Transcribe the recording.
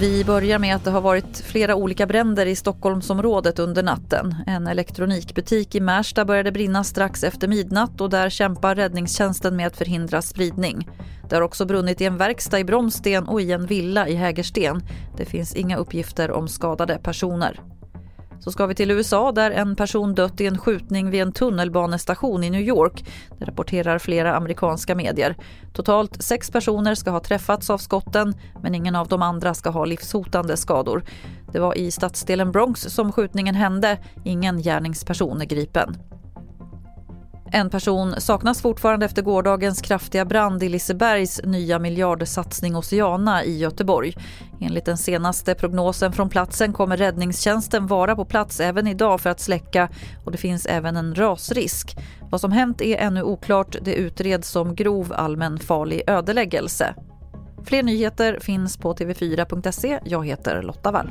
Vi börjar med att det har varit flera olika bränder i Stockholmsområdet under natten. En elektronikbutik i Märsta började brinna strax efter midnatt och där kämpar räddningstjänsten med att förhindra spridning. Det har också brunnit i en verkstad i Bromsten och i en villa i Hägersten. Det finns inga uppgifter om skadade personer. Så ska vi till USA där en person dött i en skjutning vid en tunnelbanestation i New York. Det rapporterar flera amerikanska medier. Totalt sex personer ska ha träffats av skotten men ingen av de andra ska ha livshotande skador. Det var i stadsdelen Bronx som skjutningen hände. Ingen gärningsperson är gripen. En person saknas fortfarande efter gårdagens kraftiga brand i Lisebergs nya miljardsatsning Oceana i Göteborg. Enligt den senaste prognosen från platsen kommer räddningstjänsten vara på plats även idag för att släcka och det finns även en rasrisk. Vad som hänt är ännu oklart. Det utreds som grov allmän farlig ödeläggelse. Fler nyheter finns på tv4.se. Jag heter Lotta Wall.